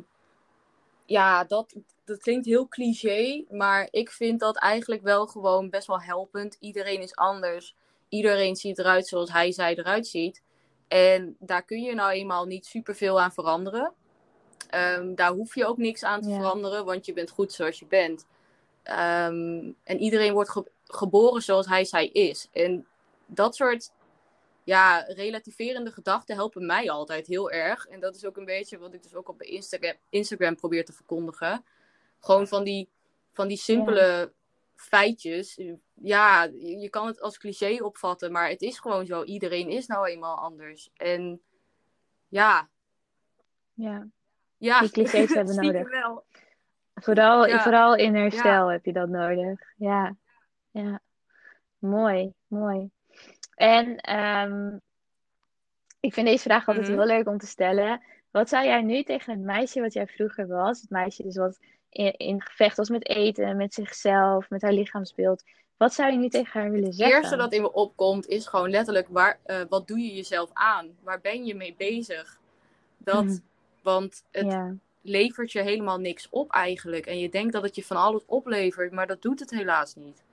ja, dat, dat klinkt heel cliché, maar ik vind dat eigenlijk wel gewoon best wel helpend. Iedereen is anders. Iedereen ziet eruit zoals hij, zij eruit ziet. En daar kun je nou eenmaal niet superveel aan veranderen. Daar hoef je ook niks aan te Ja. veranderen, want je bent goed zoals je bent. Ehm, en iedereen wordt ge- geboren zoals hij, zij is. En dat soort ja, relativerende gedachten helpen mij altijd heel erg. En dat is ook een beetje wat ik dus ook op Instagram, Instagram probeer te verkondigen. Gewoon van die, van die simpele feitjes. Ja, je kan het als cliché opvatten, maar het is gewoon zo. Iedereen is nou eenmaal anders. En ja, Ja. ja. Die clichés hebben nodig. wel. Vooral, Ja. vooral in herstel heb je dat nodig. Ja, ja. Mooi, mooi. En ehm, ik vind deze vraag altijd Mhm. heel leuk om te stellen. Wat zou jij nu tegen het meisje wat jij vroeger was, het meisje dus wat in, in gevecht was met eten, met zichzelf, met haar lichaamsbeeld, wat zou je nu tegen haar willen Het zeggen? eerste dat in me opkomt is gewoon letterlijk, waar, eh, wat doe je jezelf aan? Waar ben je mee bezig? Dat, Mhm. Want het Ja, levert je helemaal niks op eigenlijk. En je denkt dat het je van alles oplevert, maar dat doet het helaas niet.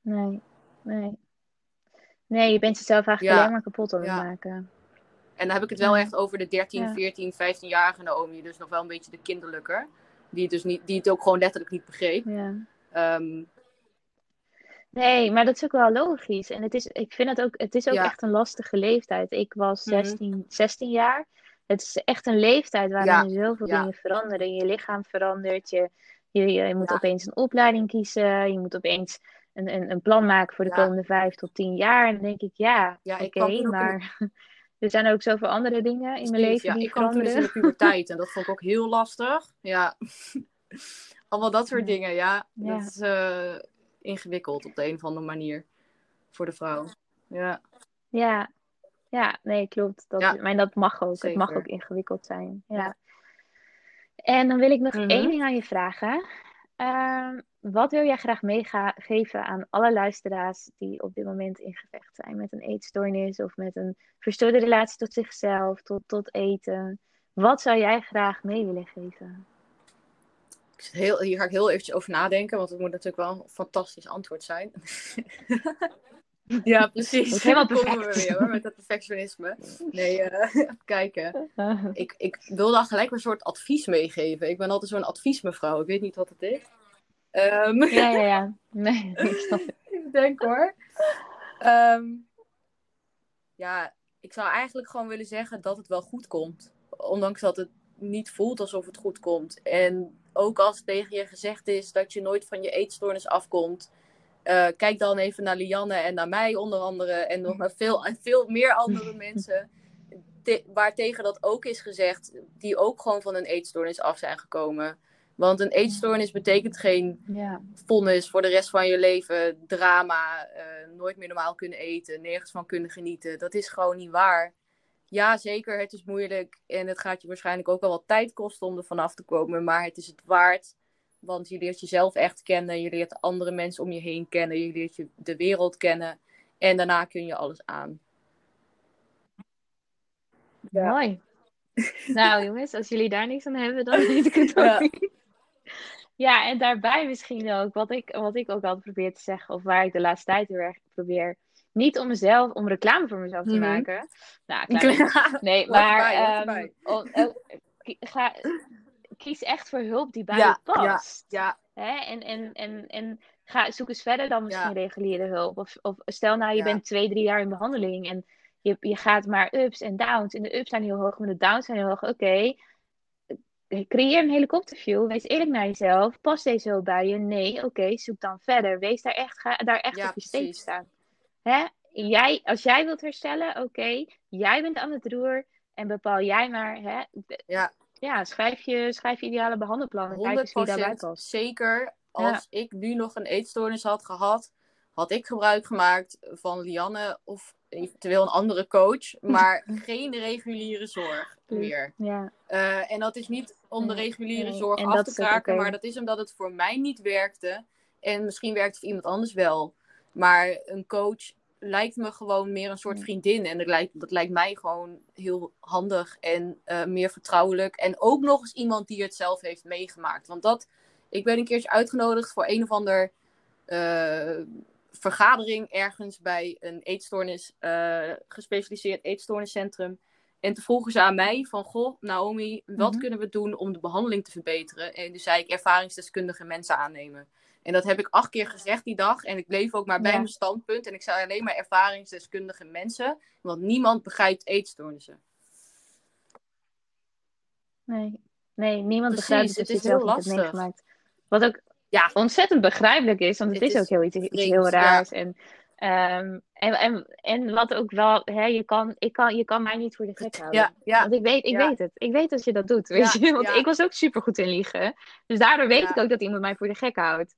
nee, nee. Nee, je bent jezelf eigenlijk Ja. alleen maar kapot aan het Ja. maken. En dan heb ik het wel echt over de 13, Ja. 14, 15-jarige Naomi. Dus nog wel een beetje de kinderlijker. Die het, dus niet, die het ook gewoon letterlijk niet begreep. Ja. Ehm, Nee, maar dat is ook wel logisch. En het is, ik vind het ook, het is ook echt een lastige leeftijd. Ik was Mhm. 16, 16 jaar. Het is echt een leeftijd waarin Ja, er zoveel ja. dingen veranderen. Je lichaam verandert. Je, je, je moet Ja. opeens een opleiding kiezen. Je moet opeens een, een, een plan maken voor de komende vijf tot tien jaar. En dan denk ik, ja, oké, ook maar er zijn ook zoveel andere dingen in mijn leven ja, die ik kwam toen dus in de puberteit en dat vond ik ook heel lastig. Ja, allemaal dat soort dingen, ja. Ja. Dat is eh, ingewikkeld op de een of andere manier voor de vrouw. Ja, Ja, ja, nee, klopt. Dat, Ja. Maar dat mag ook. Het mag ook ingewikkeld zijn. Ja. Ja. En dan wil ik nog Mhm. één ding aan je vragen. Ehm, wat wil jij graag meegeven aan alle luisteraars die op dit moment in gevecht zijn met een eetstoornis of met een verstoorde relatie tot zichzelf, tot, tot eten? Wat zou jij graag mee willen geven? ik zit heel, hier ga ik heel eventjes over nadenken, want het moet natuurlijk wel een fantastisch antwoord zijn. ja, precies. Moet helemaal Daar komen we perfect. weer hoor, met dat perfectionisme. Nee, eh, even kijken. Ik, ik wil dan gelijk een soort advies meegeven. Ik ben altijd zo'n adviesmevrouw. Ik weet niet wat het is. Ehm, ja, ja, ja. Nee, ik snap het. ik denk hoor. Ehm, ja, ik zou eigenlijk gewoon willen zeggen dat het wel goed komt. Ondanks dat het niet voelt alsof het goed komt. En ook als tegen je gezegd is dat je nooit van je eetstoornis afkomt. Uh, kijk dan even naar Lianne en naar mij onder andere. En nog naar veel, veel meer andere mensen. Te, waar tegen dat ook is gezegd. Die ook gewoon van een eetstoornis af zijn gekomen. Want een eetstoornis betekent geen ja. vonnis voor de rest van je leven. Drama, uh, nooit meer normaal kunnen eten. Nergens van kunnen genieten. Dat is gewoon niet waar ja, zeker, het is moeilijk en het gaat je waarschijnlijk ook wel wat tijd kosten om er vanaf te komen, maar het is het waard. Want je leert jezelf echt kennen, je leert andere mensen om je heen kennen, je leert je de wereld kennen en daarna kun je alles aan. Ja. Mooi. nou jongens, als jullie daar niks aan hebben, dan weet ik het ook ja. niet. Ja, en daarbij misschien ook, wat ik, wat ik ook altijd probeer te zeggen, of waar ik de laatste tijd heel erg probeer niet om mezelf, om reclame voor mezelf te mhm. maken. Nou, nee, maar um, ga, kies echt voor hulp die bij je past. Ja, ja. Hè? En, en, en, en ga, zoek eens verder dan misschien reguliere hulp. Of, of stel nou, je bent twee, drie jaar in behandeling en je, je gaat maar ups en downs. En de ups zijn heel hoog, maar de downs zijn heel hoog. Oké, creëer een helikopterview. Wees eerlijk naar jezelf. Pas deze hulp bij je? Nee, oké, zoek dan verder. Wees daar echt, ga daar echt op je steek staan hè, jij, als jij wilt herstellen, oké, jij bent aan het roer en bepaal jij maar, hè, ja. Ja, schrijf je, schrijf je ideale behandelplan en kijk eens wie daarbij past. Zeker, als ik nu nog een eetstoornis had gehad, had ik gebruik gemaakt van Lianne of eventueel een andere coach, maar geen reguliere zorg meer. Ja. Uh, en dat is niet om de reguliere zorg af te kraken, maar dat is omdat het voor mij niet werkte. En misschien werkt het voor iemand anders wel. Maar een coach lijkt me gewoon meer een soort vriendin. En dat lijkt, dat lijkt mij gewoon heel handig en uh, meer vertrouwelijk. En ook nog eens iemand die het zelf heeft meegemaakt. Want dat, ik ben een keertje uitgenodigd voor een of ander uh, vergadering ergens bij een eetstoornis, uh, gespecialiseerd eetstoorniscentrum. En toen vroegen ze aan mij van, goh, Naomi, wat mhm. kunnen we doen om de behandeling te verbeteren? En toen zei ik ervaringsdeskundige mensen aannemen. En dat heb ik acht keer gezegd die dag. En ik bleef ook maar bij mijn standpunt. En ik zei alleen maar ervaringsdeskundige mensen. Want niemand begrijpt eetstoornissen. Nee, nee niemand begrijpt het. Het is heel lastig. Wat ook ja. ontzettend begrijpelijk is. Want het, is, ook heel, iets, iets heel raars. En, um, en, en, en wat ook wel, hè, je, kan, ik kan, je kan mij niet voor de gek houden. Ja, ja. Want ik weet, ik weet het. Ik weet dat je dat doet. Weet je? Want ik was ook super goed in liegen. Dus daardoor weet ik ook dat iemand mij voor de gek houdt.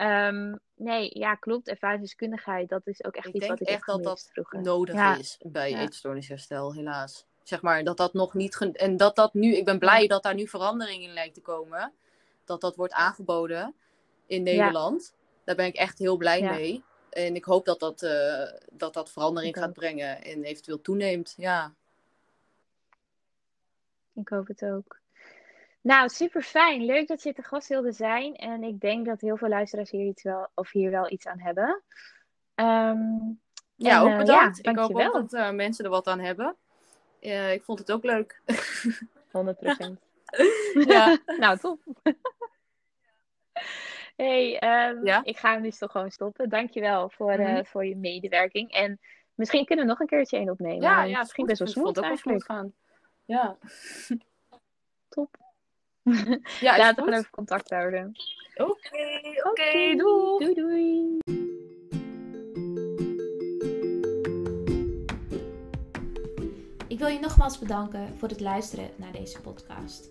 Um, nee, ja, klopt. Ervaringsdeskundigheid, dat is ook echt iets wat ik echt dat dat vroeger. nodig is bij ja. eetstoornisherstel, helaas. Zeg maar dat dat nog niet. En dat dat nu, ik ben blij dat daar nu verandering in lijkt te komen. Dat dat wordt aangeboden in Nederland. Daar ben ik echt heel blij mee. En ik hoop dat dat, uh, dat, dat verandering gaat brengen en eventueel toeneemt. Ja. Ik hoop het ook. Nou, super fijn. Leuk dat je te gast wilde zijn. En ik denk dat heel veel luisteraars hier, iets wel, of hier wel iets aan hebben. Um, ja, ook eh, bedankt. ik hoop ook dat uh, mensen er wat aan hebben. Uh, ik vond het ook leuk. 100% ja. nou, top. Hey, um, ja? ik ga hem dus toch gewoon stoppen. Dankjewel voor, mm -hmm. voor je medewerking. En misschien kunnen we nog een keertje een opnemen. Ja, ja misschien best wel smooth eigenlijk. gaan. Ja. Top. Ja, Laten we even contact houden. Oké, oké, okay, doei. Doei, Ik wil je nogmaals bedanken voor het luisteren naar deze podcast.